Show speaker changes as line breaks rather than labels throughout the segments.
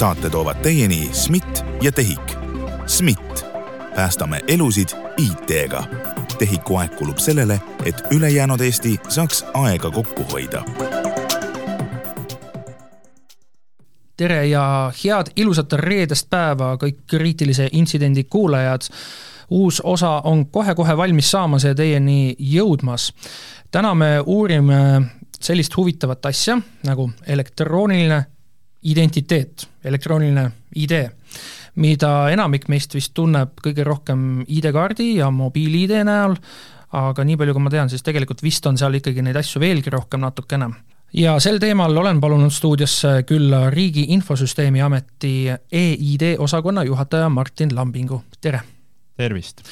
saate toovad teieni SMIT ja TEHIK. SMIT, päästame elusid IT-ga. TEHIK-u aeg kulub sellele, et ülejäänud Eesti saaks aega kokku hoida
tere ja head ilusat reedest päeva, kõik kriitilise intsidendi kuulajad. uus osa on kohe-kohe valmis saamas ja teieni jõudmas. täna me uurime sellist huvitavat asja nagu elektrooniline identiteet, elektrooniline ID, mida enamik meist vist tunneb kõige rohkem ID-kaardi ja mobiil-ID näol, aga nii palju, kui ma tean, siis tegelikult vist on seal ikkagi neid asju veelgi rohkem natukene ja sel teemal olen palunud stuudiosse külla Riigi Infosüsteemi Ameti EID osakonna juhataja Martin Lambingu, tere!
tervist!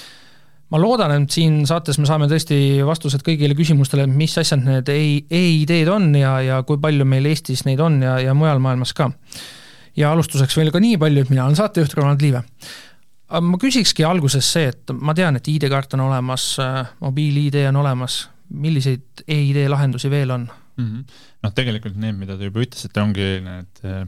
Ma loodan, et siin saates me saame tõesti vastused kõigile küsimustele, mis asjad need e-ID-d on ja, ja kui palju meil Eestis neid on ja, ja mujal maailmas ka. ja alustuseks veel ka nii palju, et mina olen saatejuht Ronald Liive. ma küsikski alguses see, et ma tean, et ID-kaart on olemas, mobiil-ID on olemas, milliseid e-ID lahendusi veel on mm?
-hmm. noh, tegelikult need, mida te juba ütlesite, ongi need eh,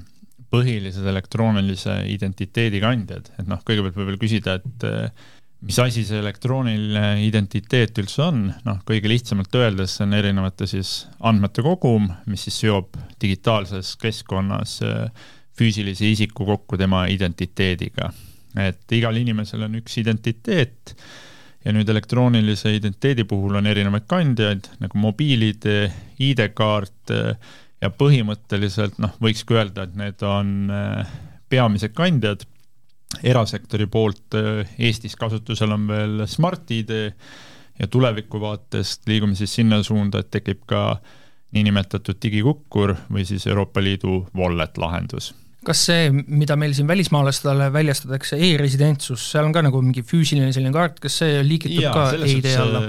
põhilised elektroonilise identiteedi kandjad, et noh, kõigepealt võib veel küsida, et eh, mis asi see elektrooniline identiteet üldse on, noh, kõige lihtsamalt öeldes see on erinevate siis andmete kogum, mis siis seob digitaalses keskkonnas äh, füüsilise isiku kokku tema identiteediga. et igal inimesel on üks identiteet ja nüüd elektroonilise identiteedi puhul on erinevaid kandjaid nagu mobiil-ID, ID-kaart äh, ja põhimõtteliselt noh, võikski öelda, et need on äh, peamised kandjad erasektori poolt äh, Eestis kasutusel on veel Smart-ID ja tuleviku vaatest liigume siis sinna suunda, et tekib ka niinimetatud digikukkur või siis Euroopa Liidu wallet lahendus
kas see, mida meil siin välismaalastele väljastatakse e, e-residentsus, seal on ka nagu mingi füüsiline selline kaart, kas see liigitub Jaa, ka e-ID alla?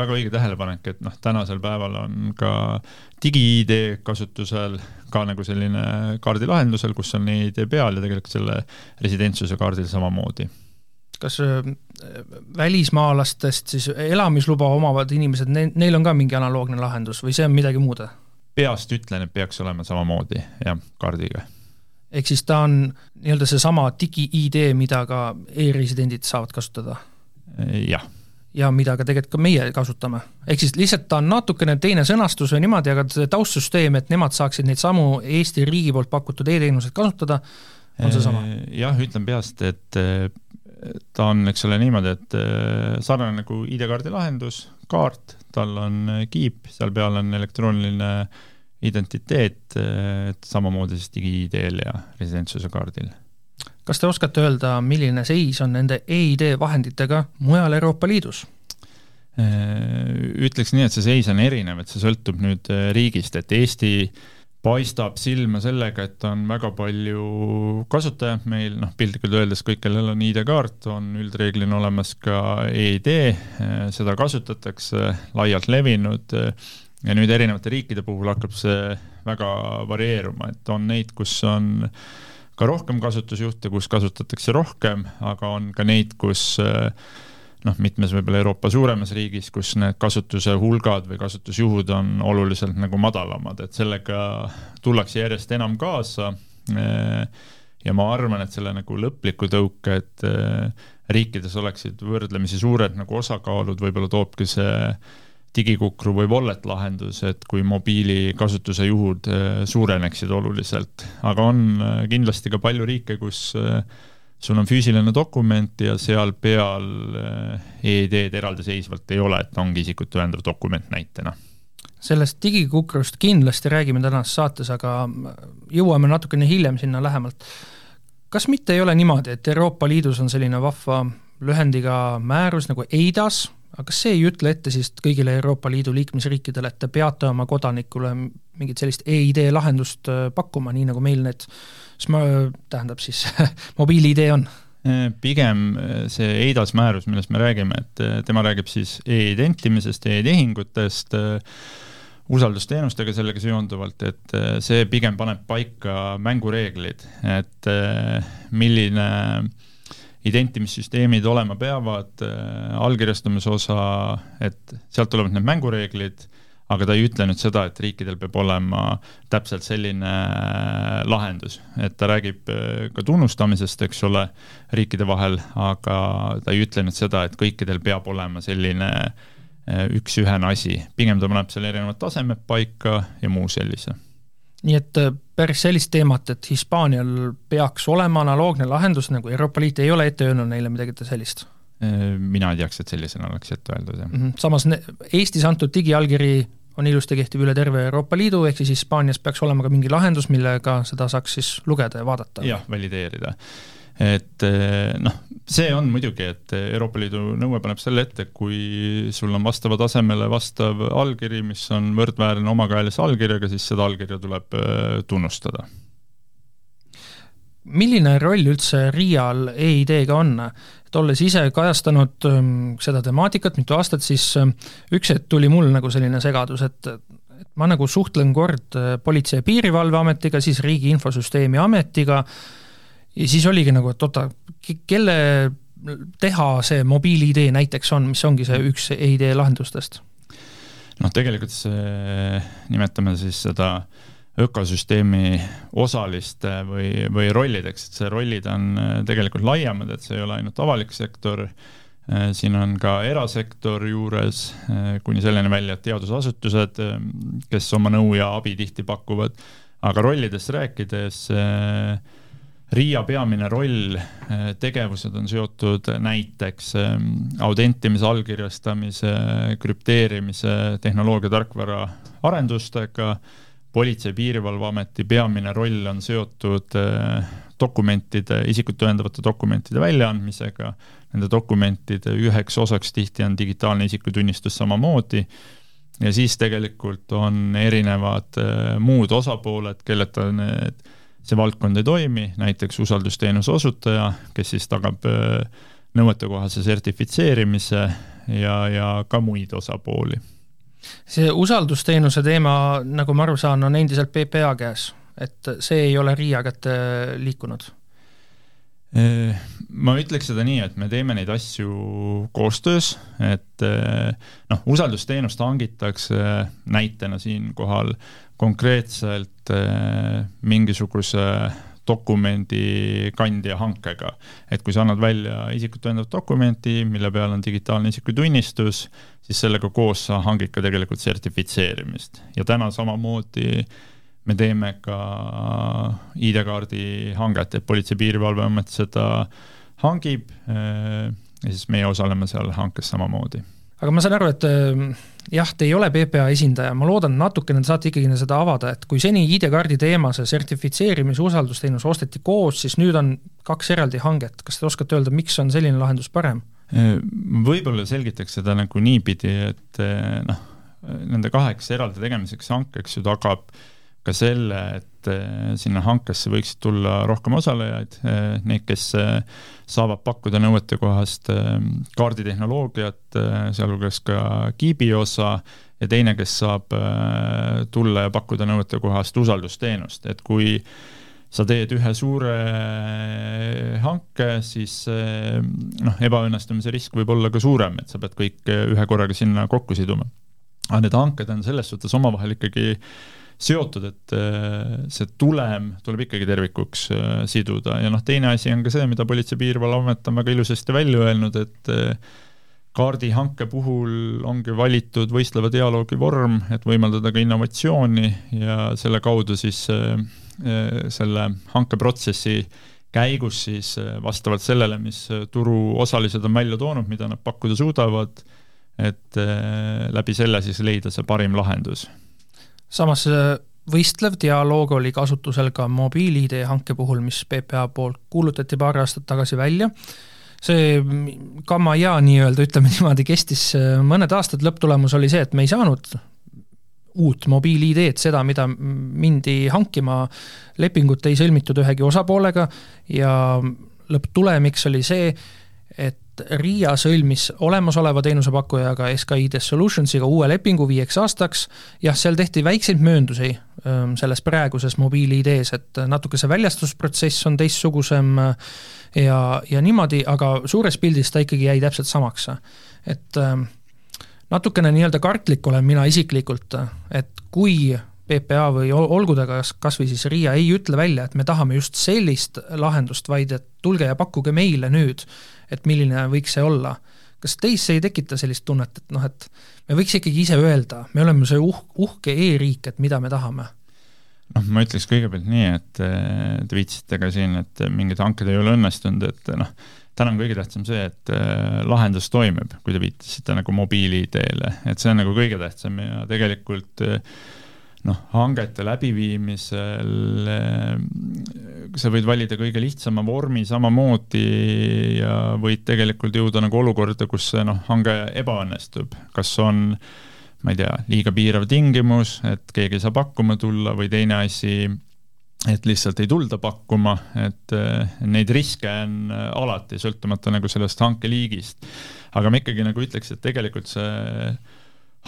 väga õige tähelepanek, et noh, tänasel päeval on ka digi-ID kasutusel ka nagu selline kaardilahendusel, kus on e-ID peal ja tegelikult selle residentsuse kaardil samamoodi
kas äh, välismaalastest siis elamisluba omavad inimesed, neil on ka mingi analoogne lahendus või see on midagi muud?
peast ütlen, et peaks olema samamoodi jah, kaardiga
ehk siis ta on nii-öelda seesama digi-ID, mida ka e-residendid saavad kasutada?
jah.
ja mida ka tegelikult ka meie kasutame. ehk siis lihtsalt ta on natukene teine sõnastus või niimoodi, aga see taustsüsteem, et nemad saaksid neid samu Eesti riigi poolt pakutud e-teenuseid kasutada, on seesama?
jah, ütlen peast, et ta on, eks ole, niimoodi, et sarnane nagu ID-kaardi lahendus, kaart, tal on kiip, seal peal on elektrooniline äh, identiteet, et samamoodi siis digi-ID-l ja residentsuse kaardil.
kas te oskate öelda, milline seis on nende e-ID vahenditega mujal Euroopa Liidus?
Ütleks nii, et see seis on erinev, et see sõltub nüüd äh, riigist, et Eesti paistab silma sellega, et on väga palju kasutajaid meil, noh piltlikult öeldes kõik, kellel on ID-kaart, on üldreeglina olemas ka e-ID, äh, seda kasutatakse laialt levinud ja nüüd erinevate riikide puhul hakkab see väga varieeruma, et on neid, kus on ka rohkem kasutusjuhte, kus kasutatakse rohkem, aga on ka neid, kus noh, mitmes võib-olla Euroopa suuremas riigis, kus need kasutuse hulgad või kasutusjuhud on oluliselt nagu madalamad, et sellega tullakse järjest enam kaasa. ja ma arvan, et selle nagu lõpliku tõuke, et riikides oleksid võrdlemisi suured nagu osakaalud, võib-olla toobki see digikukru või wallet lahendus, et kui mobiili kasutuse juhud äh, suureneksid oluliselt, aga on äh, kindlasti ka palju riike, kus äh, sul on füüsiline dokument ja seal peal e-ID-d eraldiseisvalt ei ole, et ongi isikut tõendav dokument näitena
sellest digikukrust kindlasti räägime tänases saates, aga jõuame natukene hiljem sinna lähemalt. kas mitte ei ole niimoodi, et Euroopa Liidus on selline vahva lühendiga määrus nagu EIDAS, aga kas see ei ütle ette siis kõigile Euroopa Liidu liikmesriikidele, et te peate oma kodanikule mingit sellist e-ID lahendust äh, pakkuma, nii nagu meil need sma-, tähendab siis mobiil-ID on?
Äh, pigem äh, see EIDAS määrus, millest me räägime, et tema räägib siis e-identimisest e, e-tehingutest, usaldusteenustega sellega seonduvalt, et see pigem paneb paika mängureeglid, et milline identimissüsteemid olema peavad, äh, allkirjastamise osa, et sealt tulevad need mängureeglid, aga ta ei ütle nüüd seda, et riikidel peab olema täpselt selline lahendus, et ta räägib ka tunnustamisest, eks ole, riikide vahel, aga ta ei ütle nüüd seda, et kõikidel peab olema selline üks-ühene asi, pigem ta paneb seal erinevad tasemed paika ja muu sellise.
Nii et äh, päris sellist teemat, et Hispaanial peaks olema analoogne lahendus, nagu Euroopa Liit ei ole ette öelnud neile midagi sellist?
Mina ei teaks, et sellisena oleks ette öeldud, jah mm.
-hmm. samas Eestis antud digiallkiri on ilusti kehtiv üle terve Euroopa Liidu, ehk siis Hispaanias peaks olema ka mingi lahendus, millega seda saaks siis lugeda ja vaadata.
jah, valideerida et eh, noh, see on muidugi, et Euroopa Liidu nõue paneb selle ette, kui sul on vastava tasemele vastav allkiri, mis on võrdväärne omakäelise allkirjaga, siis seda allkirja tuleb eh, tunnustada.
milline roll üldse RIA-l e-ID-ga on? et olles ise kajastanud ehm, seda temaatikat mitu aastat, siis ehm, üks hetk tuli mul nagu selline segadus, et et ma nagu suhtlen kord eh, Politsei- ja Piirivalveametiga, siis Riigi Infosüsteemi Ametiga, ja siis oligi nagu, et oota, kelle teha see mobiil-ID näiteks on, mis ongi see üks e-ID lahendustest?
noh, tegelikult see, nimetame siis seda ökosüsteemi osaliste või, või rollideks, et see rollid on äh, tegelikult laiemad, et see ei ole ainult avalik sektor, äh, siin on ka erasektor juures, äh, kuni selleni välja, et teadusasutused, kes oma nõu ja abi tihti pakuvad, aga rollidest rääkides äh, RIA peamine roll, äh, tegevused on seotud näiteks ähm, autentimise, allkirjastamise, krüpteerimise, tehnoloogia, tarkvara arendustega, politsei- ja piirivalveameti peamine roll on seotud äh, dokumentide, isikut tõendavate dokumentide väljaandmisega, nende dokumentide üheks osaks tihti on digitaalne isikutunnistus samamoodi, ja siis tegelikult on erinevad äh, muud osapooled, kelleta need see valdkond ei toimi, näiteks usaldusteenuse osutaja, kes siis tagab äh, nõuetekohase sertifitseerimise ja, ja ka muid osapooli.
see usaldusteenuse teema, nagu ma aru saan, on endiselt PPA käes, et see ei ole RIA kätte liikunud?
Äh, ma ütleks seda nii, et me teeme neid asju koostöös, et äh, noh, usaldusteenust hangitakse näitena siinkohal konkreetselt äh, mingisuguse dokumendi kandja hankega. et kui sa annad välja isikut tõendavat dokumenti, mille peal on digitaalne isikutunnistus, siis sellega koos sa hangid ka tegelikult sertifitseerimist ja täna samamoodi me teeme ka ID-kaardi hanget, et Politsei- ja Piirivalveamet seda hangib äh, ja siis meie osaleme seal hankes samamoodi.
Aga ma saan aru, et äh, jah, te ei ole PPA esindaja, ma loodan, natukene te saate ikkagi seda avada, et kui seni ID-kaardi teema, see sertifitseerimise usaldusteenus osteti koos, siis nüüd on kaks eraldi hanget, kas te oskate öelda, miks on selline lahendus parem?
Äh, võib-olla selgitaks seda nagu niipidi, et äh, noh, nende kaheks eraldi tegemiseks hankeks ju tagab ka selle, et sinna hankesse võiksid tulla rohkem osalejaid, neid, kes saavad pakkuda nõuetekohast ähm, kaarditehnoloogiat, äh, sealhulgas ka kiibi osa, ja teine, kes saab äh, tulla ja pakkuda nõuetekohast usaldusteenust, et kui sa teed ühe suure äh, hanke, siis noh, ebaõnnestumise risk võib olla ka suurem, et sa pead kõik ühe korraga sinna kokku siduma. aga need hanked on selles suhtes omavahel ikkagi äh, seotud, et äh, see tulem tuleb ikkagi tervikuks äh, siduda. Ja noh, teine asi on ka see, mida Politsei- ja Piirivalveamet on väga ilusasti välja öelnud, et äh, kaardihanke puhul ongi valitud võistleva dialoogi vorm, et võimaldada ka innovatsiooni ja selle kaudu siis selle hankeprotsessi käigus siis vastavalt sellele, mis turuosalised on välja toonud, mida nad pakkuda suudavad, et läbi selle siis leida see parim lahendus
samas äh, võistlev dialoog oli kasutusel ka mobiil-ID hanke puhul, mis PPA poolt kuulutati paar aastat tagasi välja, see gamma ja nii-öelda, ütleme niimoodi, kestis äh, mõned aastad, lõpptulemus oli see, et me ei saanud uut mobiil-ID-d, seda, mida mindi hankima, lepingut ei sõlmitud ühegi osapoolega ja lõpptulemiks oli see, et RIA sõlmis olemasoleva teenusepakkujaga SKID Solutionsiga uue lepingu viieks aastaks, jah, seal tehti väikseid mööndusi ähm, selles praeguses mobiil-ID-s, et natuke see väljastusprotsess on teistsugusem äh, ja, ja niimoodi, aga suures pildis ta ikkagi jäi täpselt samaks. et ähm, natukene nii-öelda kartlik olen mina isiklikult, et kui PPA või olgu ta kas, kas või siis RIA ei ütle välja, et me tahame just sellist lahendust, vaid et tulge ja pakkuge meile nüüd, et milline võiks see olla. kas teis see ei tekita sellist tunnet, et noh, et me võiks ikkagi ise öelda, me oleme see uh-, uhke e-riik, et mida me tahame?
noh, ma ütleks kõigepealt nii, et te viitasite ka siin, et mingid hanked ei ole õnnestunud, et noh, täna on kõige tähtsam see, et äh, lahendus toimib, kui te viitasite nagu mobiil-ID-le, et see on nagu kõige tähtsam ja tegelikult äh, noh, hangete läbiviimisel äh, sa võid valida kõige lihtsama vormi samamoodi ja võid tegelikult jõuda nagu olukorda, kus see noh, hange ebaõnnestub, kas on ma ei tea, liiga piirav tingimus, et keegi ei saa pakkuma tulla või teine asi, et lihtsalt ei tulda pakkuma, et äh, neid riske on äh, alati, sõltumata nagu sellest hankeliigist. aga ma ikkagi nagu ütleks, et tegelikult see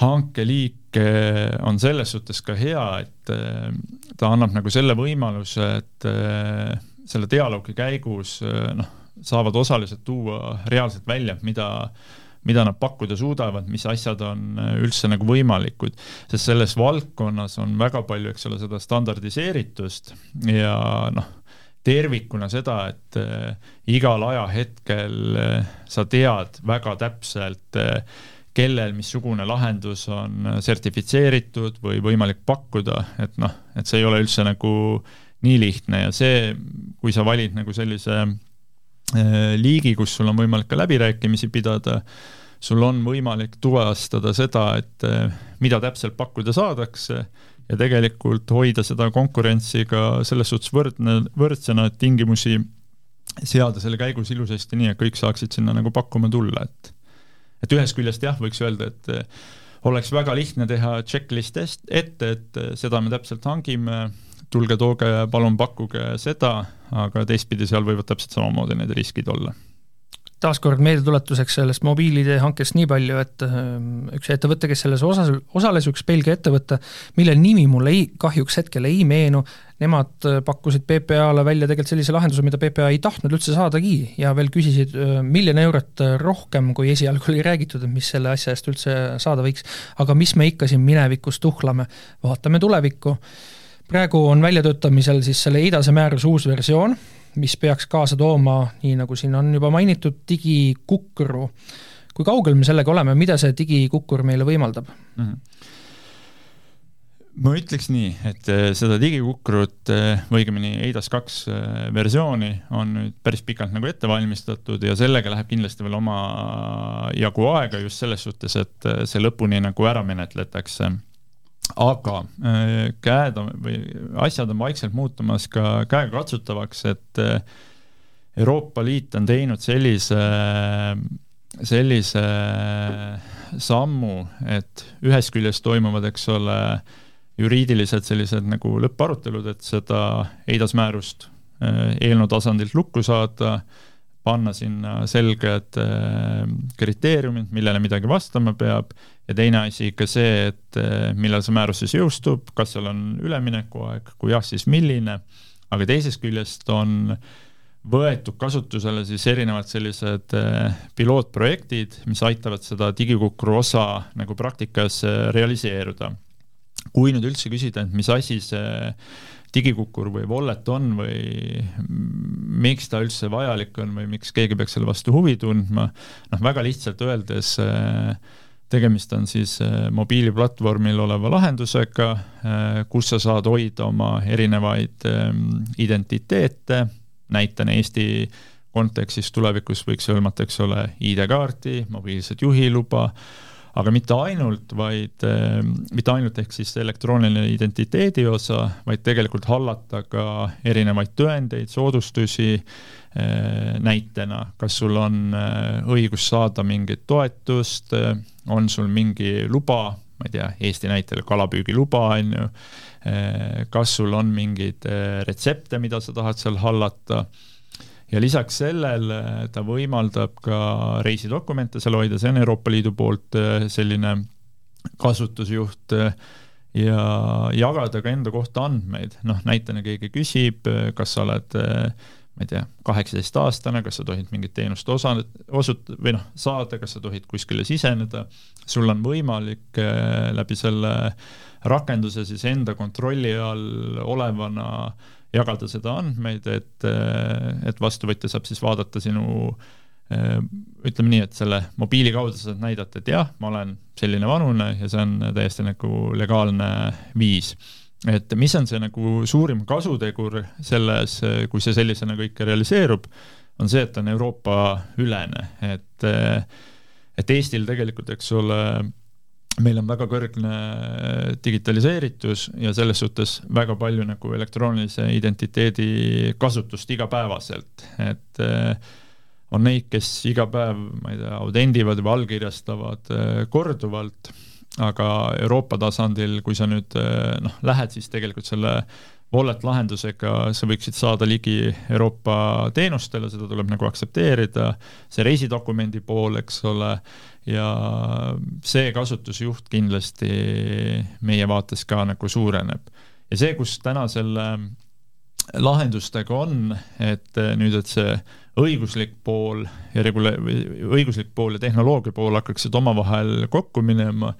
hankeliik äh, on selles suhtes ka hea, et ta annab nagu selle võimaluse, et selle dialoogi käigus noh, saavad osalised tuua reaalselt välja, mida mida nad pakkuda suudavad, mis asjad on üldse nagu võimalikud, sest selles valdkonnas on väga palju, eks ole, seda standardiseeritust ja noh, tervikuna seda, et igal ajahetkel sa tead väga täpselt äh,, kellel missugune lahendus on sertifitseeritud või võimalik pakkuda, et noh, et see ei ole üldse nagu nii lihtne ja see, kui sa valid nagu sellise Äh, liigi, kus sul on võimalik ka läbirääkimisi pidada, sul on võimalik tuvastada seda, et äh, mida täpselt pakkuda saadakse ja tegelikult hoida seda konkurentsi ka selles suhtes võrdne, võrdsena, et tingimusi seada selle käigus ilusasti nii, et kõik saaksid sinna nagu pakkuma tulla, et et ühest küljest jah, võiks öelda, et äh, oleks väga lihtne teha checklist ette, et seda me täpselt hangime, tulge, tooge, palun pakkuge seda, aga teistpidi seal võivad täpselt samamoodi need riskid olla
taaskord meeldetuletuseks sellest mobiil-ID hankest nii palju, et ähm, üks ettevõte, kes selles osas, osales, üks Belgia ettevõte, mille nimi mulle ei, kahjuks hetkel ei meenu, nemad äh, pakkusid PPA-le välja tegelikult sellise lahenduse, mida PPA ei tahtnud üldse saadagi ja veel küsisid äh, miljon eurot rohkem, kui esialgu oli räägitud, et mis selle asja eest üldse saada võiks. aga mis me ikka siin minevikus tuhlame, vaatame tulevikku. Praegu on väljatöötamisel siis selle EIDASe määruse uus versioon, mis peaks kaasa tooma, nii nagu siin on juba mainitud, digikukru. kui kaugel me sellega oleme, mida see digikukkur meile võimaldab mm? -hmm
ma ütleks nii, et äh, seda digikukrut äh, või õigemini EIDAS kaks äh, versiooni on nüüd päris pikalt nagu ette valmistatud ja sellega läheb kindlasti veel omajagu aega just selles suhtes, et see lõpuni nagu ära menetletakse aga äh, käed on või asjad on vaikselt muutumas ka käegakatsutavaks, et äh, Euroopa Liit on teinud sellise, sellise sammu, et ühest küljest toimuvad, eks ole, juriidilised sellised nagu lõpparutelud, et seda EIDAS määrust äh, eelnõu tasandilt lukku saada panna sinna selged äh, kriteeriumid, millele midagi vastama peab, ja teine asi ikka see, et äh, millal see määrus siis jõustub, kas seal on üleminekuaeg, kui jah, siis milline, aga teisest küljest on võetud kasutusele siis erinevad sellised äh, pilootprojektid, mis aitavad seda digikukru osa nagu praktikas realiseeruda. kui nüüd üldse küsida, et mis asi see digikukkur või wallet on või miks ta üldse vajalik on või miks keegi peaks selle vastu huvi tundma, noh, väga lihtsalt öeldes äh, tegemist on siis äh, mobiiliplatvormil oleva lahendusega, äh, kus sa saad hoida oma erinevaid ähm, identiteete, näitena Eesti kontekstis tulevikus võiks hõlmata, eks ole, ID-kaarti, mobiilset juhiluba, aga mitte ainult, vaid äh, mitte ainult ehk siis elektrooniline identiteedi osa, vaid tegelikult hallata ka erinevaid tõendeid, soodustusi äh,, näitena, kas sul on äh, õigus saada mingit toetust on sul mingi luba, ma ei tea, Eesti näitel kalapüügiluba, on ju, kas sul on mingeid retsepte, mida sa tahad seal hallata ja lisaks sellele ta võimaldab ka reisidokumente seal hoida, see on Euroopa Liidu poolt äh, selline kasutusjuht äh, ja jagada ka enda kohta andmeid, noh näitena keegi küsib, äh, kas sa oled ma ei tea, kaheksateistaastane, kas sa tohid mingit teenust osa, osut- või noh, saada, kas sa tohid kuskile siseneda, sul on võimalik äh, läbi selle rakenduse siis enda kontrolli all olevana jagada seda andmeid, et, äh, et vastuvõtja saab siis vaadata sinu ütleme nii, et selle mobiili kaudu sa saad näidata, et jah, ma olen selline vanune ja see on täiesti nagu legaalne viis. Et mis on see nagu suurim kasutegur selles, kui see sellisena kõik realiseerub, on see, et on Euroopa ülene, et et Eestil tegelikult, eks ole, meil on väga kõrgne digitaliseeritus ja selles suhtes väga palju nagu elektroonilise identiteedi kasutust igapäevaselt, et on neid, kes iga päev, ma ei tea, autendivad või allkirjastavad korduvalt aga Euroopa tasandil, kui sa nüüd noh, lähed siis tegelikult selle wallet lahendusega, sa võiksid saada ligi Euroopa teenustele, seda tuleb nagu aktsepteerida, see reisidokumendi pool, eks ole, ja see kasutusjuht kindlasti meie vaates ka nagu suureneb. ja see, kus täna selle lahendustega on, et nüüd, et see õiguslik pool ja regula-, õiguslik pool ja tehnoloogia pool hakkaksid omavahel kokku minema,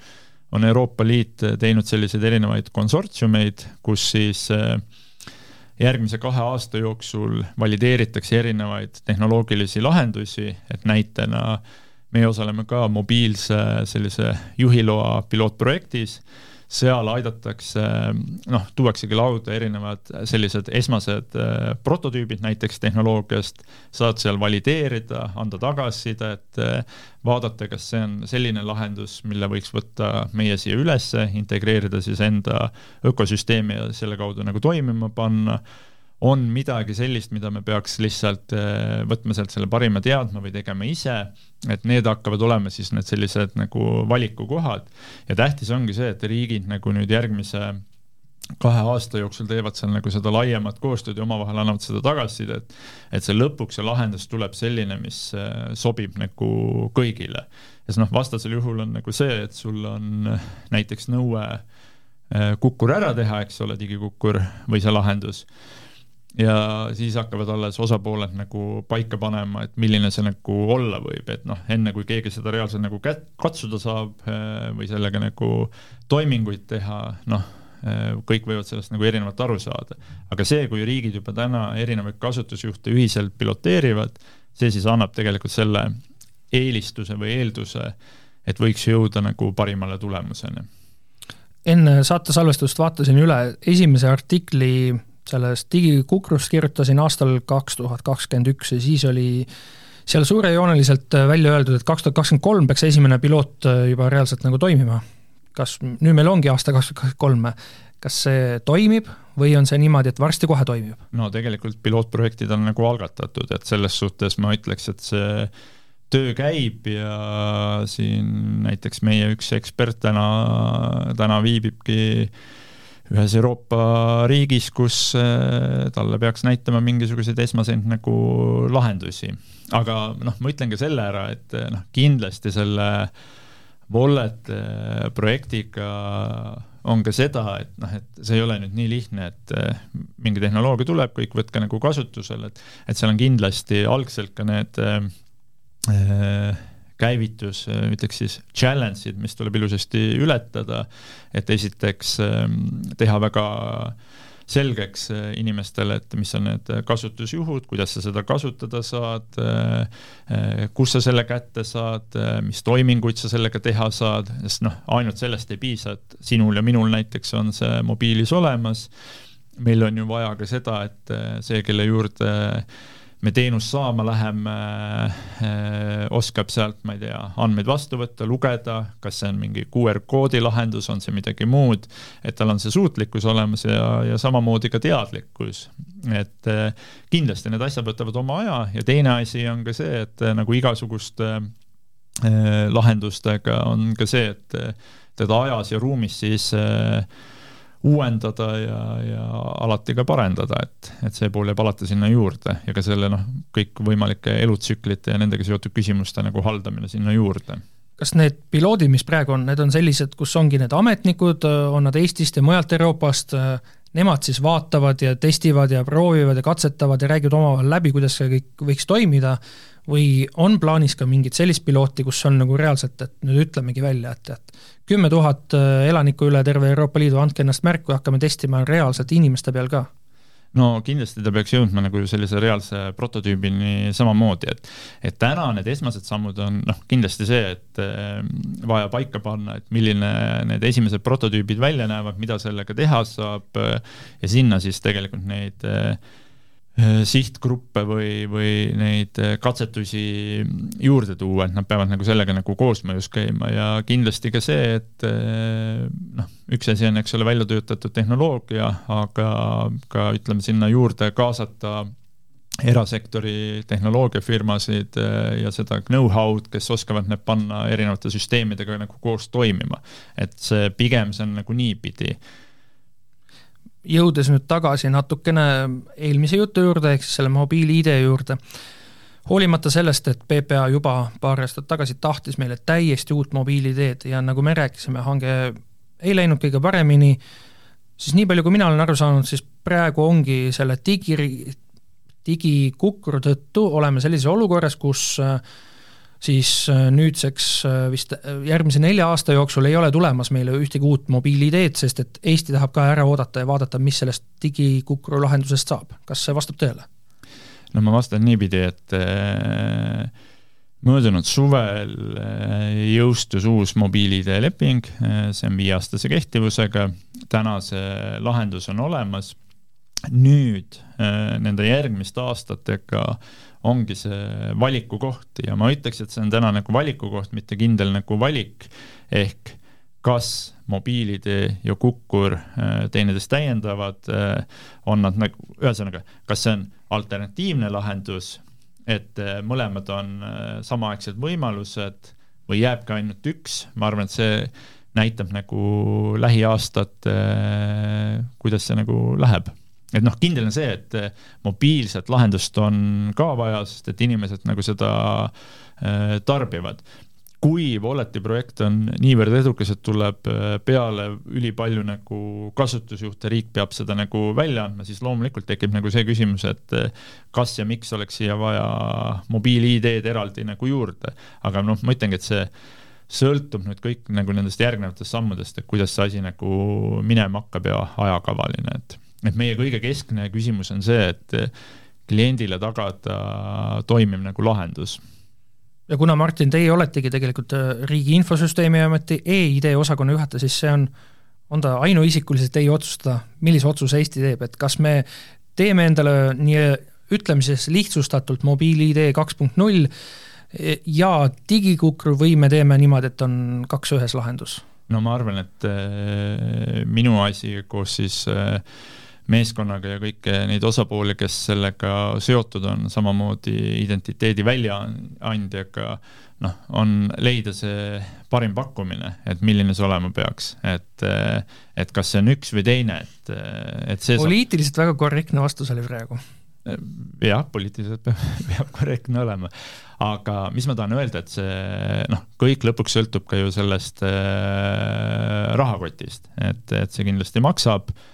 on Euroopa Liit teinud selliseid erinevaid konsortsiumeid, kus siis äh, järgmise kahe aasta jooksul valideeritakse erinevaid tehnoloogilisi lahendusi, et näitena meie osaleme ka mobiilse sellise juhiloa pilootprojektis seal aidatakse, noh, tuuaksegi lauda erinevad sellised esmased äh, prototüübid näiteks tehnoloogiast, saad seal valideerida, anda tagasisidet, äh, vaadata, kas see on selline lahendus, mille võiks võtta meie siia ülesse, integreerida siis enda ökosüsteemi ja selle kaudu nagu toimima panna on midagi sellist, mida me peaks lihtsalt äh, võtma sealt selle parima teadma või tegema ise, et need hakkavad olema siis need sellised nagu valikukohad ja tähtis ongi see, et riigid nagu nüüd järgmise kahe aasta jooksul teevad seal nagu seda laiemat koostööd ja omavahel annavad seda tagasisidet, et see lõpuks see lahendus tuleb selline, mis äh, sobib nagu kõigile. ja siis noh, vastasel juhul on nagu see, et sul on näiteks nõue äh, kukkur ära teha, eks ole, digikukkur või see lahendus ja siis hakkavad alles osapooled nagu paika panema, et milline see nagu olla võib, et noh, enne kui keegi seda reaalselt nagu kät-, katsuda saab eh, või sellega nagu toiminguid teha, noh, eh, kõik võivad sellest nagu erinevalt aru saada. aga see, kui riigid juba täna erinevaid kasutusjuhte ühiselt piloteerivad, see siis annab tegelikult selle eelistuse või eelduse, et võiks jõuda nagu parimale tulemuseni.
enne saate salvestust vaatasin üle esimese artikli sellest digikukrust kirjutasin aastal kaks tuhat kakskümmend üks ja siis oli seal suurejooneliselt välja öeldud, et kaks tuhat kakskümmend kolm peaks esimene piloot juba reaalselt nagu toimima. kas nüüd meil ongi aasta kaks tuhat kakskümmend kolm, kas see toimib või on see niimoodi, et varsti kohe toimib?
no tegelikult pilootprojektid on nagu algatatud, et selles suhtes ma ütleks, et see töö käib ja siin näiteks meie üks ekspert täna, täna viibibki äh, ühes Euroopa riigis, kus äh, talle peaks näitama mingisuguseid esmaseid nagu lahendusi. aga noh, ma ütlen ka selle ära, et äh, noh, kindlasti selle Wallet äh, projektiga on ka seda, et noh, et see ei ole nüüd nii lihtne, et mingi tehnoloogia tuleb, kõik võtke nagu kasutusele, et et seal on kindlasti algselt ka need äh, käivitus, ütleks siis challenge'id, mis tuleb ilusasti ületada, et esiteks ähm, teha väga selgeks äh, inimestele, et mis on need kasutusjuhud, kuidas sa seda kasutada saad, äh, äh, kus sa selle kätte saad, mis toiminguid sa sellega teha saad, sest noh, ainult sellest ei piisa, et sinul ja minul näiteks on see mobiilis olemas, meil on ju vaja ka seda, et see, kelle juurde me teenust saama läheme, äh, oskab sealt, ma ei tea, andmeid vastu võtta, lugeda, kas see on mingi QR koodi lahendus, on see midagi muud, et tal on see suutlikkus olemas ja, ja samamoodi ka teadlikkus. et äh, kindlasti need asjad võtavad oma aja ja teine asi on ka see, et äh, nagu igasuguste lahendustega on ka see, et teda ajas ja ruumis siis äh, uuendada ja, ja alati ka parendada, et, et see pool jääb alati sinna juurde. Ja ka selle noh, kõikvõimalike elutsüklite ja nendega seotud küsimuste nagu haldamine sinna juurde.
Kas need piloodid, mis praegu on, need on sellised, kus ongi need ametnikud, on nad Eestist ja mujalt Euroopast, nemad siis vaatavad ja testivad ja proovivad ja katsetavad ja räägivad omavahel läbi, kuidas see kõik võiks toimida, või on plaanis ka mingit sellist pilooti, kus on nagu reaalselt, et nüüd ütlemegi välja, et, et kümme tuhat äh, elanikku üle terve Euroopa Liidu, andke ennast märku ja hakkame testima reaalselt inimeste peal ka.
No kindlasti ta peaks jõudma nagu sellise reaalse prototüübini samamoodi, et et täna need esmased sammud on noh, kindlasti see, et eh, vaja paika panna, et milline need esimesed prototüübid välja näevad, mida sellega teha saab ja sinna siis tegelikult neid äh, Äh, sihtgruppe või, või neid äh, katsetusi juurde tuua, et nad peavad nagu sellega nagu koosmõjus käima ja kindlasti ka see, et äh, noh, üks asi on, eks ole, välja töötatud tehnoloogia, aga ka ütleme, sinna juurde kaasata erasektori tehnoloogiafirmasid ja seda know-how'd, kes oskavad need panna erinevate süsteemidega nagu koos toimima. et see pigem see on nagu niipidi
jõudes nüüd tagasi natukene eelmise jutu juurde, ehk siis selle mobiil-ID juurde, hoolimata sellest, et PPA juba paar aastat tagasi tahtis meile täiesti uut mobiil-ID-d ja nagu me rääkisime, hange ei läinud kõige paremini, siis nii palju, kui mina olen aru saanud, siis praegu ongi selle digi, digikukru tõttu oleme sellises olukorras, kus äh, siis äh, nüüdseks äh, vist äh, järgmise nelja aasta jooksul ei ole tulemas meile ühtegi uut mobiil-ID-d, sest et Eesti tahab ka ära oodata ja vaadata, mis sellest digikukru lahendusest saab. kas see vastab tõele?
no ma vastan niipidi, et möödunud suvel jõustus uus mobiil-ID leping, see on viieaastase kehtivusega, täna see lahendus on olemas, nüüd nende järgmiste aastatega ongi see valiku koht ja ma ütleks, et see on täna nagu valiku koht, mitte kindel nagu valik, ehk kas mobiilide ja Kukkur äh, teineteist täiendavad, äh, on nad nagu, ühesõnaga, kas see on alternatiivne lahendus, et äh, mõlemad on samaaegsed võimalused või jääbki ainult üks, ma arvan, et see näitab nagu lähiaastat, kuidas see nagu läheb et noh, kindel on see, et eh, mobiilset lahendust on ka vaja, sest et inimesed nagu seda äh, tarbivad. kui Walleti projekt on niivõrd edukas, et tuleb eh, peale ülipalju nagu kasutusjuhte, riik peab seda nagu välja andma, siis loomulikult tekib nagu see küsimus, et kas ja miks oleks siia vaja mobiil-ID-d eraldi nagu juurde. aga noh, ma ütlengi, et see sõltub nüüd kõik nagu nendest järgnevatest sammudest, et kuidas see asi nagu minema hakkab ja ajakavaline, et et meie kõige keskne küsimus on see, et kliendile tagada toimiv nagu lahendus.
ja kuna, Martin, teie oletegi tegelikult äh, Riigi Infosüsteemi Ameti e-ID osakonna juhataja, siis see on, on ta ainuisikuliselt teie otsustada, millise otsuse Eesti teeb, et kas me teeme endale nii ütleme siis lihtsustatult mobiil-ID kaks punkt null ja digikukru või me teeme niimoodi, et on kaks ühes lahendus?
no ma arvan, et minu asi koos siis äh, meeskonnaga ja kõiki neid osapooli, kes sellega seotud on, samamoodi identiteedi väljaandjaga, noh, on leida see parim pakkumine, et milline see olema peaks, et et kas see on üks või teine, et, et see
poliitiliselt saab... väga korrektne vastus oli praegu.
jah, poliitiliselt peab, peab korrektne olema, aga mis ma tahan öelda, et see noh, kõik lõpuks sõltub ka ju sellest äh, rahakotist, et, et see kindlasti maksab äh,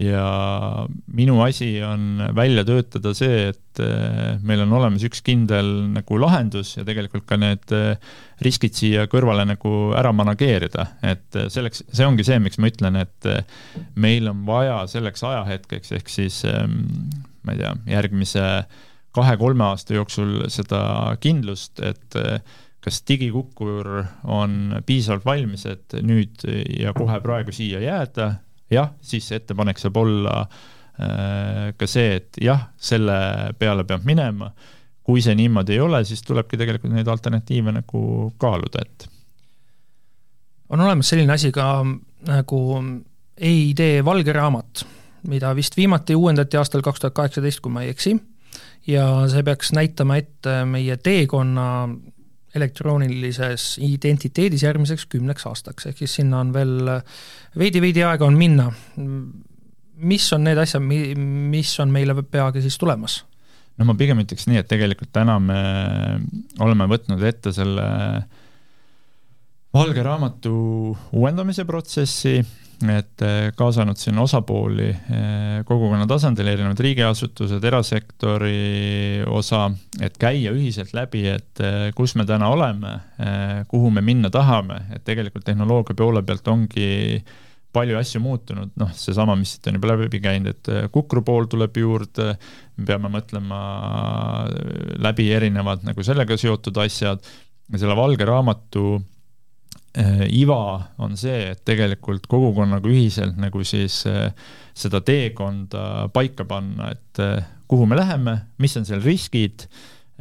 ja minu asi on välja töötada see, et eh, meil on olemas üks kindel nagu lahendus ja tegelikult ka need eh, riskid siia kõrvale nagu ära manageerida, et eh, selleks, see ongi see, miks ma ütlen, et meil on vaja selleks ajahetkeks, ehk siis ehm, ma ei tea, järgmise kahe-kolme aasta jooksul seda kindlust, et kas digikukkur on piisavalt valmis, et nüüd ja kohe praegu siia jääda jah, siis ettepanek saab olla äh, ka see, et jah, selle peale peab minema, kui see niimoodi ei ole, siis tulebki tegelikult neid alternatiive nagu kaaluda, et
on olemas selline asi ka nagu EID valge raamat, mida vist viimati uuendati aastal kaks tuhat kaheksateist, kui ma ei eksi, ja see peaks näitama ette meie teekonna elektroonilises identiteedis järgmiseks kümneks aastaks, ehk siis sinna on veel veidi-veidi aega on minna. mis on need asjad, mis on meile peagi siis tulemas?
no ma pigem ütleks nii, et tegelikult täna me oleme võtnud ette selle valge raamatu uuendamise protsessi et kaasanud sinna osapooli kogukonna tasandil, erinevad riigiasutused, erasektori osa, et käia ühiselt läbi, et kus me täna oleme, kuhu me minna tahame, et tegelikult tehnoloogia poole pealt ongi palju asju muutunud, noh, seesama, mis siit on juba läbi käinud, et kukru pool tuleb juurde, me peame mõtlema läbi erinevad nagu sellega seotud asjad. Ja selle valge raamatu iva on see, et tegelikult kogukonnaga ühiselt nagu siis äh, seda teekonda paika panna, et äh, kuhu me läheme, mis on seal riskid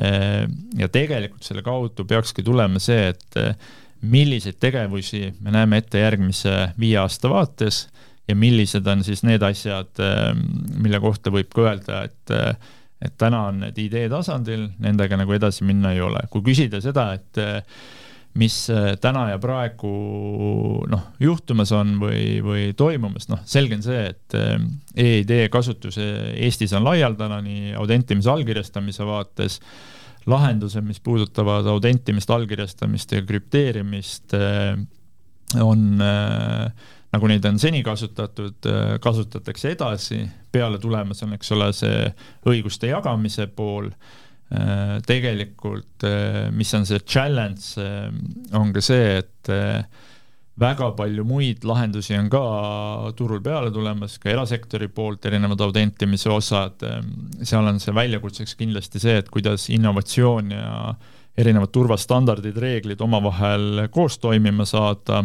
äh, ja tegelikult selle kaudu peakski tulema see, et milliseid tegevusi me näeme ette järgmise viie aasta vaates ja millised on siis need asjad, mille kohta võib ka öelda, et äh, et täna on need idee tasandil, nendega nagu edasi minna ei ole. kui küsida seda, et äh, mis äh, täna ja praegu noh, juhtumas on või, või toimumas, noh, selge on see, et e-ID kasutus Eestis on laialdane nii autentimise allkirjastamise vaates lahendused, mis puudutavad autentimist, allkirjastamist ja krüpteerimist, äh, on äh, nagu neid on seni kasutatud, äh, kasutatakse edasi, peale tulemas on, eks ole, see õiguste jagamise pool, tegelikult mis on see challenge, on ka see, et väga palju muid lahendusi on ka turul peale tulemas, ka erasektori poolt erinevad autentimise osad, seal on see väljakutseks kindlasti see, et kuidas innovatsioon ja erinevad turvastandardid, reeglid omavahel koos toimima saada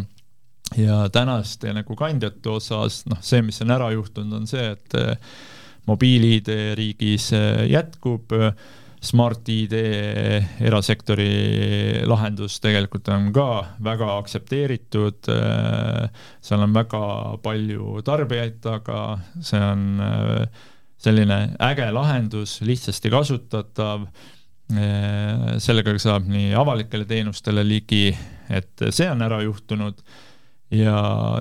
ja tänaste nagu kandjate osas, noh, see, mis on ära juhtunud, on see, et mobiil-ID riigis jätkub, Smart-ID erasektori lahendus tegelikult on ka väga aktsepteeritud, seal on väga palju tarbijaid taga, see on äh, selline äge lahendus, lihtsasti kasutatav, äh, sellega saab nii avalikele teenustele ligi, et see on ära juhtunud ja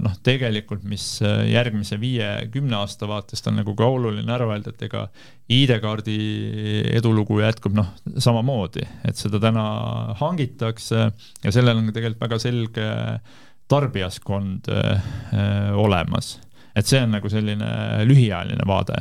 noh, tegelikult, mis äh, järgmise viie-kümne aasta vaatest on nagu ka oluline ära öelda, et ega ID-kaardi edulugu jätkub noh, samamoodi, et seda täna hangitakse ja sellel on tegelikult väga selge tarbijaskond äh, olemas. et see on nagu selline lühiajaline vaade.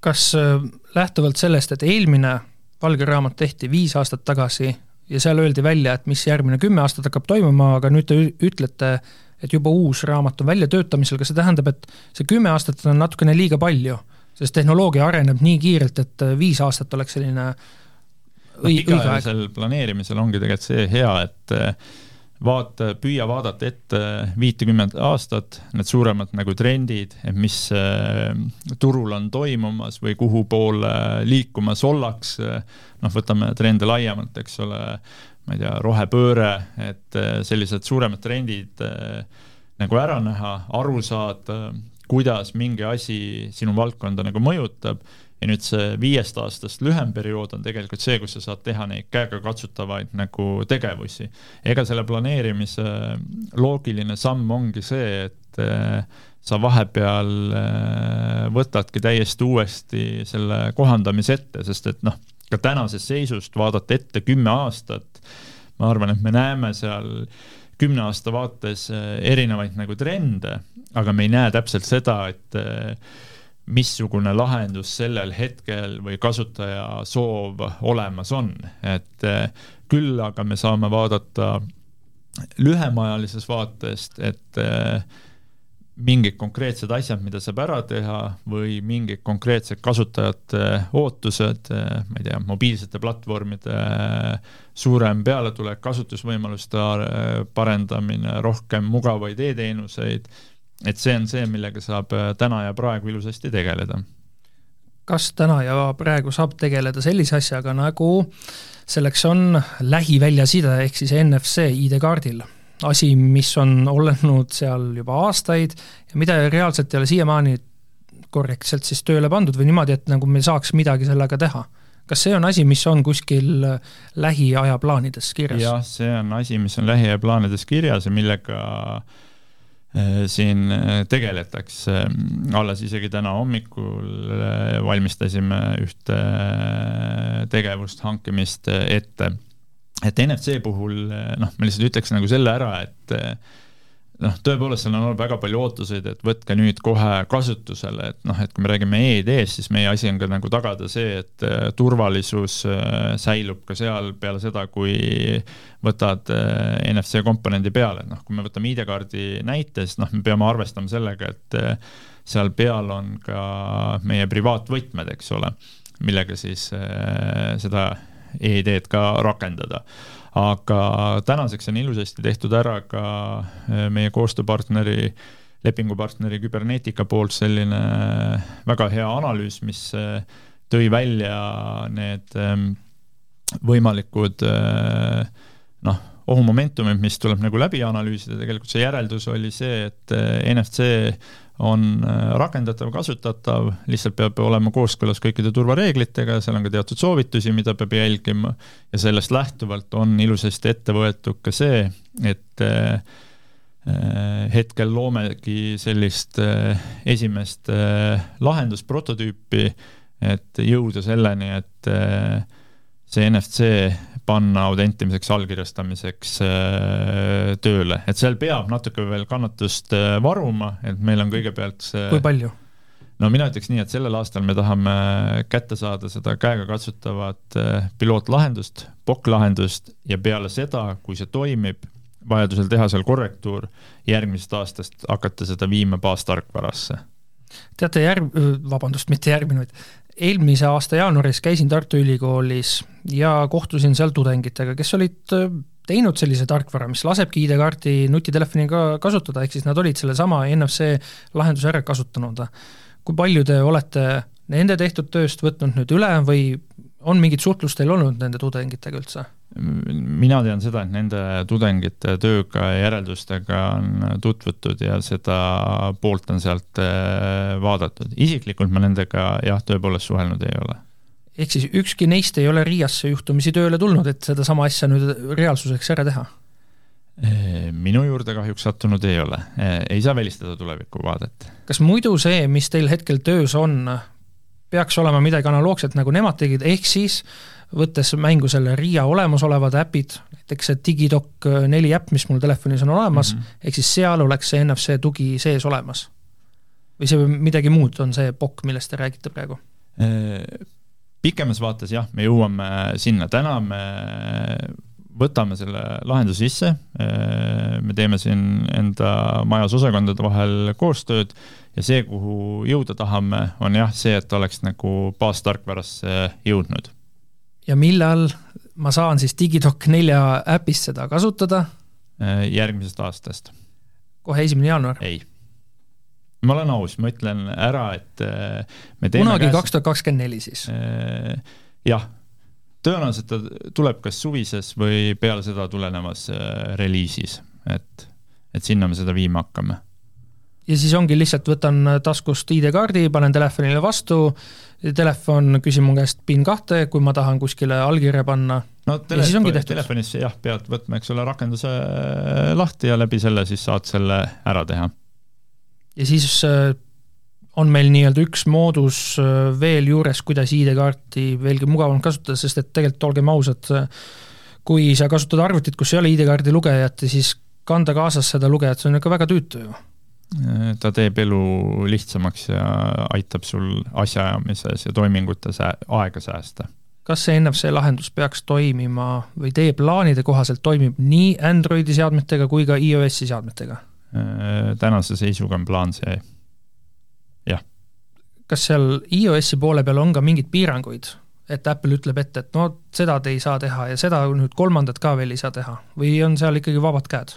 kas äh, lähtuvalt sellest, et eelmine valge raamat tehti viis aastat tagasi ja seal öeldi välja, et mis järgmine kümme aastat hakkab toimuma, aga nüüd te ütlete, et juba uus raamat on väljatöötamisel, kas see tähendab, et see kümme aastat on natukene liiga palju? sest tehnoloogia areneb nii kiirelt, et viis aastat oleks selline
õi-, õige aeg. planeerimisel ongi tegelikult see hea, et vaata, püüa vaadata ette viitekümmet aastat, need suuremad nagu trendid, et mis äh, turul on toimumas või kuhu poole liikumas ollakse, noh, võtame trende laiemalt, eks ole, ma ei tea, rohepööre, et äh, sellised suuremad trendid äh, nagu ära näha, aru saada, kuidas mingi asi sinu valdkonda nagu mõjutab ja nüüd see viiest aastast lühem periood on tegelikult see, kus sa saad teha neid käegakatsutavaid nagu tegevusi. ega selle planeerimise loogiline samm ongi see, et äh, sa vahepeal äh, võtadki täiesti uuesti selle kohandamise ette, sest et noh, ka tänasest seisust vaadata ette kümme aastat, ma arvan, et me näeme seal kümne aasta vaates äh, erinevaid nagu trende, aga me ei näe täpselt seda, et missugune lahendus sellel hetkel või kasutaja soov olemas on, et eh, küll aga me saame vaadata lühemaajalises vaatest, et eh, mingid konkreetsed asjad, mida saab ära teha või mingid konkreetsed kasutajate ootused, eh, ma ei tea, mobiilsete platvormide suurem pealetulek, kasutusvõimaluste parendamine, rohkem mugavaid e-teenuseid et see on see, millega saab äh, täna ja praegu ilusasti tegeleda.
kas täna ja praegu saab tegeleda sellise asjaga, nagu selleks on lähiväljaside ehk siis NFC ID-kaardil? asi, mis on olnud seal juba aastaid ja mida reaalselt ei ole siiamaani korrektselt siis tööle pandud või niimoodi, et nagu me saaks midagi sellega teha kas see on asi, mis on kuskil lähiaja plaanides kirjas?
jah, see on asi, mis on lähiaja plaanides kirjas ja millega äh, Äh, siin äh, tegeletakse, alles isegi täna hommikul äh, valmistasime ühte tegevust, hankimist ette. et NFC puhul noh, ma lihtsalt ütleks nagu selle ära, et noh, tõepoolest seal on olnud väga palju ootuseid, et võtke nüüd kohe kasutusele, et noh, et kui me räägime EED-st, siis meie asi on ka nagu tagada see, et äh, turvalisus äh, säilub ka seal peale seda, kui võtad äh, NFC komponendi peale, noh, kui me võtame ID-kaardi näite, siis noh, me peame arvestama sellega, et seal peal on ka meie privaatvõtmed, eks ole, millega siis seda EED-d ka rakendada aga tänaseks on ilusasti tehtud ära ka äh, meie koostööpartneri, lepingupartneri Cybernetica poolt selline äh, väga hea analüüs, mis äh, tõi välja need ähm, võimalikud noh, ohumomentumid, mis tuleb nagu läbi analüüsida, tegelikult see järeldus oli see, et NFC on äh, rakendatav, kasutatav, lihtsalt peab olema kooskõlas kõikide turvareeglitega, seal on ka teatud soovitusi, mida peab jälgima. Ja sellest lähtuvalt on ilusasti ette võetud ka see, et äh, äh, hetkel loomegi sellist esimest lahendusprototüüpi, et jõuda selleni, et see NFC panna autentimiseks, allkirjastamiseks äh, tööle, et seal peab natuke veel kannatust äh, varuma, et meil on kõigepealt see
kui palju?
no mina ütleks nii, et sellel aastal me tahame kätte saada seda käegakatsutavat äh, pilootlahendust, POC-lahendust ja peale seda, kui see toimib, vajadusel teha seal korrektuur, järgmisest aastast hakata seda viima baastarkvarasse.
teate, järg-, vabandust, mitte järgmine, vaid eelmise aasta jaanuaris käisin Tartu Ülikoolis ja kohtusin seal tudengitega, kes olid äh, teinud sellise tarkvara, mis lasebki ID-kaarti nutitelefoniga kasutada, ehk siis nad olid sellesama NFC lahenduse ära kasutanud. kui palju te olete nende tehtud tööst võtnud nüüd üle või on mingit suhtlust teil olnud nende tudengitega üldse?
Mina tean seda, et nende tudengite tööga ja järeldustega on tutvutud ja seda poolt on sealt äh, vaadatud. isiklikult ma nendega jah, tõepoolest suhelnud ei ole.
ehk siis ükski neist ei ole Riiasse juhtumisi tööle tulnud, et sedasama asja nüüd reaalsuseks ära teha?
Äh, minu juurde kahjuks sattunud ei ole, äh, ei saa välistada tulevikuvaadet.
kas muidu see, mis teil hetkel töös on, peaks olema midagi analoogset, nagu nemad tegid, ehk siis võttes mängu selle RIA olemasolevad äpid, näiteks see Digidoc neli äpp, mis mul telefonis on olemas mm, -hmm. ehk siis seal oleks see NFC tugi sees olemas? või see midagi muud on see POC, millest te räägite praegu?
Äh, pikemas vaates jah, me jõuame sinna, täna me võtame selle lahenduse sisse, äh, me teeme siin enda majas osakondade vahel koostööd ja see, kuhu jõuda tahame, on jah, see, et oleks nagu baastarkvarasse jõudnud
ja millal ma saan siis Digidoc nelja äpist seda kasutada?
Äh, järgmisest aastast.
kohe esimene jaanuar?
ei. ma olen aus, ma ütlen ära, et äh, me
teeme kunagi kaks tuhat kakskümmend neli siis?
Äh, jah, tõenäoliselt ta tuleb kas suvises või peale seda tulenevas reliisis, et, et sinna me seda viima hakkame
ja siis ongi lihtsalt võtan taskust ID-kaardi, panen telefonile vastu, telefon küsib mu käest PIN kahte, kui ma tahan kuskile allkirja panna.
No telefon, telefonis jah, pead võtma, eks ole, rakenduse äh, lahti ja läbi selle siis saad selle ära teha.
ja siis äh, on meil nii-öelda üks moodus äh, veel juures, kuidas ID-kaarti veelgi mugavamalt kasutada, sest et tegelikult olgem ausad, kui sa kasutad arvutit, kus ei ole ID-kaardi lugejat, siis kanda kaasas seda lugejat, see on ikka väga tüütu ju
ta teeb elu lihtsamaks ja aitab sul asjaajamises ja toimingutes aega säästa.
kas see NFC lahendus peaks toimima või teie plaanide kohaselt toimib nii Androidi seadmetega kui ka iOS-i seadmetega?
Äh, tänase seisuga on plaan see, jah.
kas seal iOS-i poole peal on ka mingeid piiranguid, et Apple ütleb ette, et no seda te ei saa teha ja seda nüüd kolmandat ka veel ei saa teha või on seal ikkagi vabad käed?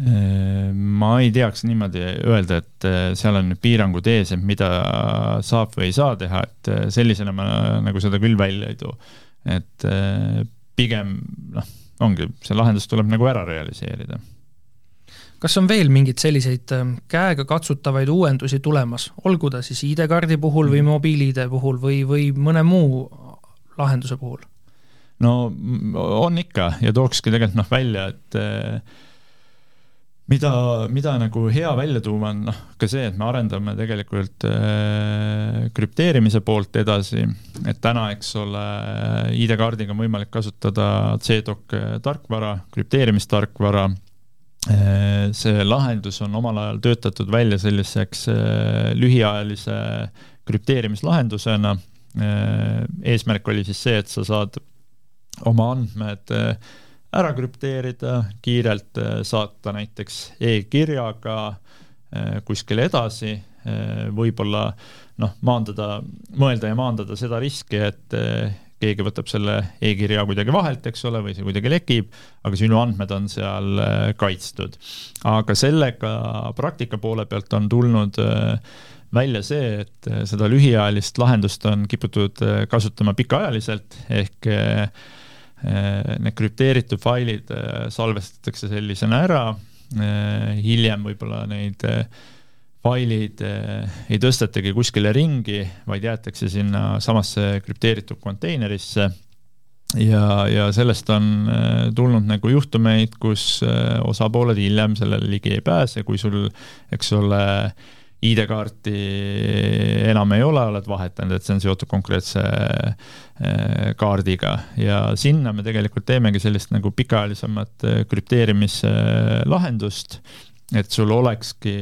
Ma ei teaks niimoodi öelda, et äh, seal on piirangud ees, et mida saab või ei saa teha, et äh, sellisena ma nagu seda küll välja ei too. et äh, pigem noh, ongi, see lahendus tuleb nagu ära realiseerida.
kas on veel mingeid selliseid käega katsutavaid uuendusi tulemas, olgu ta siis ID-kaardi puhul või mm. mobiil-ID puhul või, või mõne muu lahenduse puhul?
no on ikka ja tookski tegelikult noh välja, et mida, mida nagu hea välja tuua on noh, ka see, et me arendame tegelikult äh, krüpteerimise poolt edasi, et täna, eks ole, ID-kaardiga on võimalik kasutada CDOC tarkvara, krüpteerimistarkvara see lahendus on omal ajal töötatud välja selliseks lühiajalise krüpteerimislahendusena. eesmärk oli siis see, et sa saad oma andmed ära krüpteerida, kiirelt saata näiteks e-kirjaga kuskile edasi, võib-olla noh, maandada, mõelda ja maandada seda riski, et keegi võtab selle e-kirja kuidagi vahelt, eks ole, või see kuidagi lekib, aga sinu andmed on seal äh, kaitstud. aga sellega praktika poole pealt on tulnud äh, välja see, et äh, seda lühiajalist lahendust on kiputud kasutama pikaajaliselt, ehk need krüpteeritud failid salvestatakse sellisena ära, hiljem võib-olla neid failid ei tõstetagi kuskile ringi, vaid jäetakse sinna samasse krüpteeritud konteinerisse. Ja, ja sellest on tulnud nagu juhtumeid, kus osapooled hiljem sellele ligi ei pääse, kui sul, eks ole, ID-kaarti enam ei ole, oled vahetanud, et see on seotud konkreetse kaardiga. Ja sinna me tegelikult teemegi sellist nagu pikaajalisemat krüpteerimislahendust, et sul olekski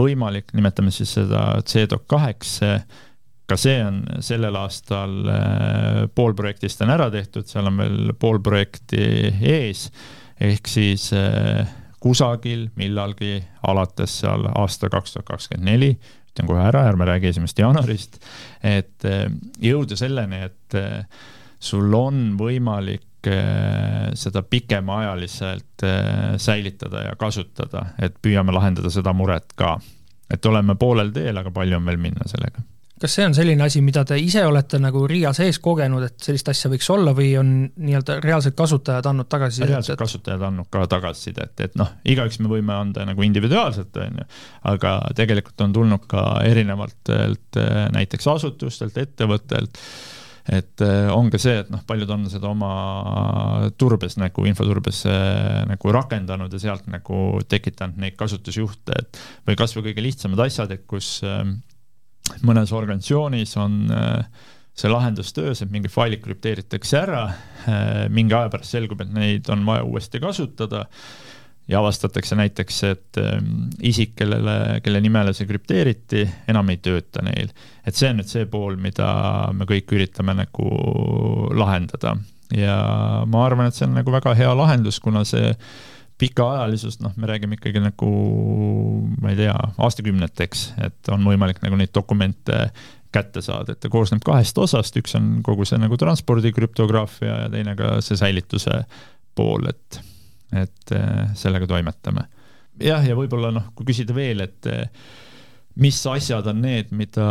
võimalik, nimetame siis seda CDOC kaheks, ka see on sellel aastal pool projektist on ära tehtud, seal on veel pool projekti ees, ehk siis äh, kusagil millalgi alates seal aasta kaks tuhat kakskümmend neli, ütlen kohe ära, ärme räägi esimesest jaanuarist, et äh, jõuda selleni, et sul on võimalik seda pikemaajaliselt säilitada ja kasutada, et püüame lahendada seda muret ka et oleme poolel teel, aga palju on veel minna sellega.
Kas see on selline asi, mida te ise olete nagu RIA sees kogenud, et sellist asja võiks olla või on nii-öelda reaalsed kasutajad andnud tagasisidet?
reaalsed et... kasutajad andnud ka tagasisidet, et noh, igaüks me võime anda nagu individuaalselt, on ju, aga tegelikult on tulnud ka erinevatelt näiteks asutustelt, ettevõttelt et äh, on ka see, et noh, paljud on seda oma turbes nagu infoturbes äh, nagu rakendanud ja sealt nagu tekitanud neid kasutusjuhte, et või kasvõi kõige lihtsamad asjad, et kus äh, mõnes organisatsioonis on see lahendus töös, et mingi failid krüpteeritakse ära, mingi aja pärast selgub, et neid on vaja uuesti kasutada ja avastatakse näiteks, et ähm, isik, kellele, kelle nimele see krüpteeriti, enam ei tööta neil. et see on nüüd see pool, mida me kõik üritame nagu lahendada ja ma arvan, et see on nagu väga hea lahendus, kuna see pikaajalisust, noh, me räägime ikkagi nagu, ma ei tea, aastakümneteks, et on võimalik nagu neid dokumente kätte saada, et ta koosneb kahest osast, üks on kogu see nagu transpordi krüptograafia ja teine ka see säilituse pool, et et äh, sellega toimetame. jah, ja võib-olla noh, kui küsida veel, et äh, mis asjad on need, mida,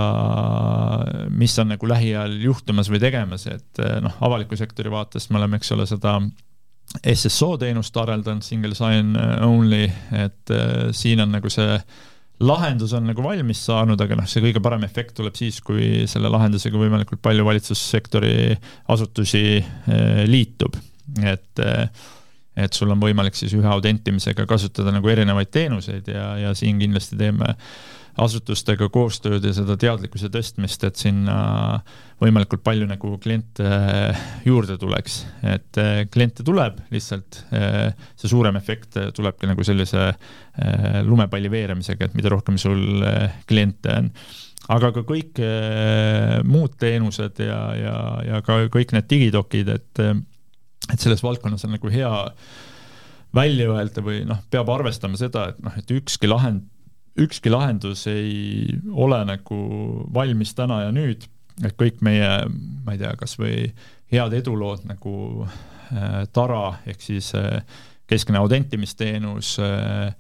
mis on nagu lähiajal juhtumas või tegemas, et äh, noh, avaliku sektori vaatest me oleme, eks ole, seda SSO teenust arendanud, single sign only, et äh, siin on nagu see lahendus on nagu valmis saanud, aga noh, see kõige parem efekt tuleb siis, kui selle lahendusega võimalikult palju valitsussektori asutusi äh, liitub, et äh, et sul on võimalik siis ühe autentimisega kasutada nagu erinevaid teenuseid ja, ja siin kindlasti teeme asutustega koostööd ja seda teadlikkuse tõstmist, et sinna võimalikult palju nagu kliente juurde tuleks. et eh, kliente tuleb lihtsalt, see suurem efekt tulebki nagu sellise lumepalli veeremisega, et mida rohkem sul kliente on aga ka kõik muud teenused ja, ja, ja ka kõik need digidokid, et et selles valdkonnas on nagu hea välja öelda või noh, peab arvestama seda, et noh, et ükski lahend, ükski lahendus ei ole nagu valmis täna ja nüüd, et kõik meie, ma ei tea, kas või head edulood nagu äh, Tara ehk siis äh, keskne autentimisteenus äh,,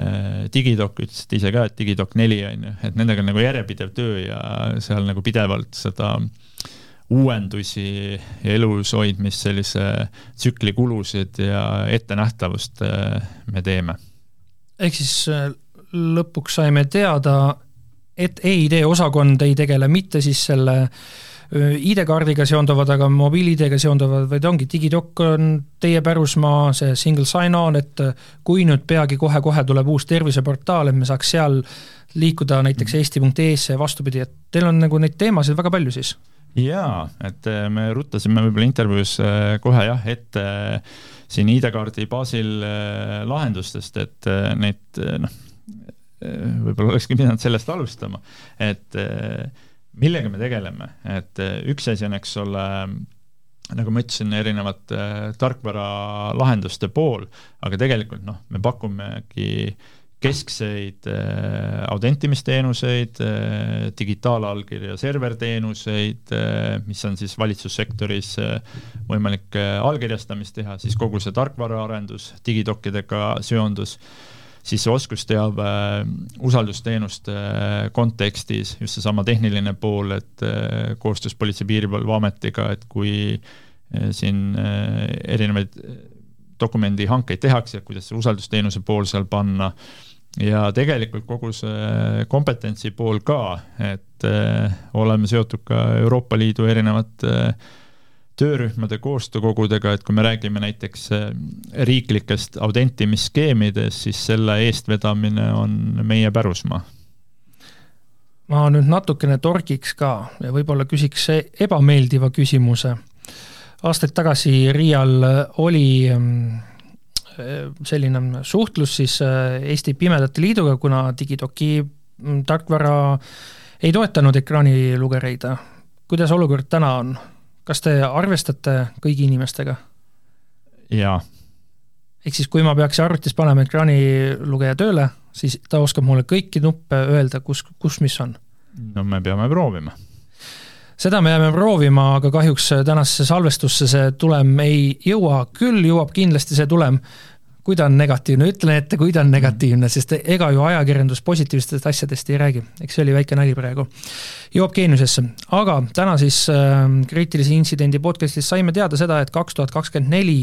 äh, Digidoc, ütlesite ise ka, et Digidoc neli on ju, et nendega on nagu järjepidev töö ja seal nagu pidevalt seda uuendusi ja elus hoidmist, sellise tsükli kulusid ja ettenähtavust äh, me teeme.
ehk siis äh, lõpuks saime teada, et EID osakond ei tegele mitte siis selle äh, ID-kaardiga seonduvad, aga mobiil-ID-ga seonduvad, vaid ongi, digidokk on teie pärusmaa, see single sign-on, et kui nüüd peagi kohe-kohe tuleb uus terviseportaal, et me saaks seal liikuda näiteks eesti.ee-sse ja vastupidi, et teil on nagu neid teemasid väga palju siis?
Jaa, et äh, me ruttasime võib-olla intervjuus äh, kohe jah, ette siin ID-kaardi baasil lahendustest, et neid noh, võib-olla olekski pidanud sellest alustama, et millega me tegeleme, et üks asi on, eks ole, nagu ma ütlesin, erinevate tarkvaralahenduste pool, aga tegelikult noh, me pakumegi äh, keskseid äh, autentimisteenuseid äh,, digitaalallkirja serverteenuseid äh,, mis on siis valitsussektoris äh, võimalik äh, allkirjastamist teha, siis kogu see tarkvaraarendus, digidokkidega seondus, siis see oskusteave äh, usaldusteenuste äh, kontekstis, just seesama tehniline pool, et äh, koostöös Politsei- ja Piirivalveametiga, et kui siin erinevaid dokumendihankeid tehakse, kuidas see usaldusteenuse pool seal panna. Ja tegelikult kogu see kompetentsi pool ka, et oleme seotud ka Euroopa Liidu erinevate äh, töörühmade koostöökogudega, et kui me räägime näiteks äh, riiklikest autentimisskeemidest, siis selle eestvedamine on meie pärusmaa.
ma nüüd natukene torgiks ka ja võib-olla küsiks ebameeldiva küsimuse. aastaid tagasi Riial oli ähm, selline suhtlus siis äh, Eesti Pimedate Liiduga, kuna Digidoki mm, tarkvara ei toetanud ekraanilugereid. kuidas olukord täna on? Kas te arvestate kõigi inimestega?
jaa.
ehk siis, kui ma peaks arvutis panema ekraanilugeja tööle, siis ta oskab mulle kõiki nuppe öelda, kus, kus mis on?
no me peame proovima
seda me jääme proovima, aga kahjuks tänasesse salvestusse see tulem ei jõua, küll jõuab kindlasti see tulem kui ta on negatiivne, ütlen ette, kui ta on negatiivne, sest ega ju ajakirjandus positiivsetest asjadest ei räägi, eks see oli väike nali praegu. jõuab geeniusesse, aga täna siis äh, kriitilise intsidendi podcast'is saime teada seda, et kaks tuhat kakskümmend neli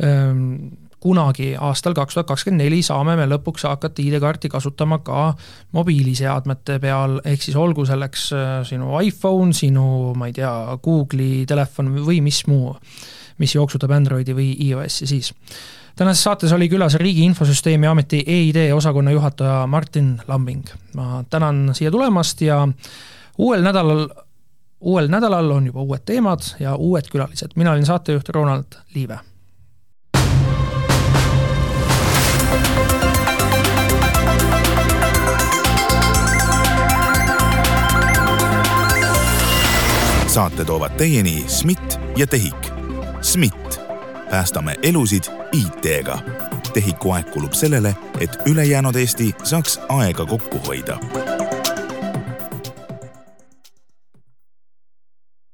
ähm, kunagi aastal kaks tuhat kakskümmend neli saame me lõpuks hakata ID-kaarti kasutama ka mobiiliseadmete peal, ehk siis olgu selleks äh, sinu iPhone, sinu, ma ei tea, Google'i telefon või mis muu, mis jooksutab Androidi või iOS-i siis tänases saates oli külas Riigi Infosüsteemi Ameti EID osakonna juhataja Martin Lambing. ma tänan siia tulemast ja uuel nädalal, uuel nädalal on juba uued teemad ja uued külalised. mina olin saatejuht Ronald Liive.
saate toovad teieni SMIT ja TEHIK. SMIT päästame elusid IT-ga. tehiku aeg kulub sellele, et ülejäänud Eesti saaks aega kokku hoida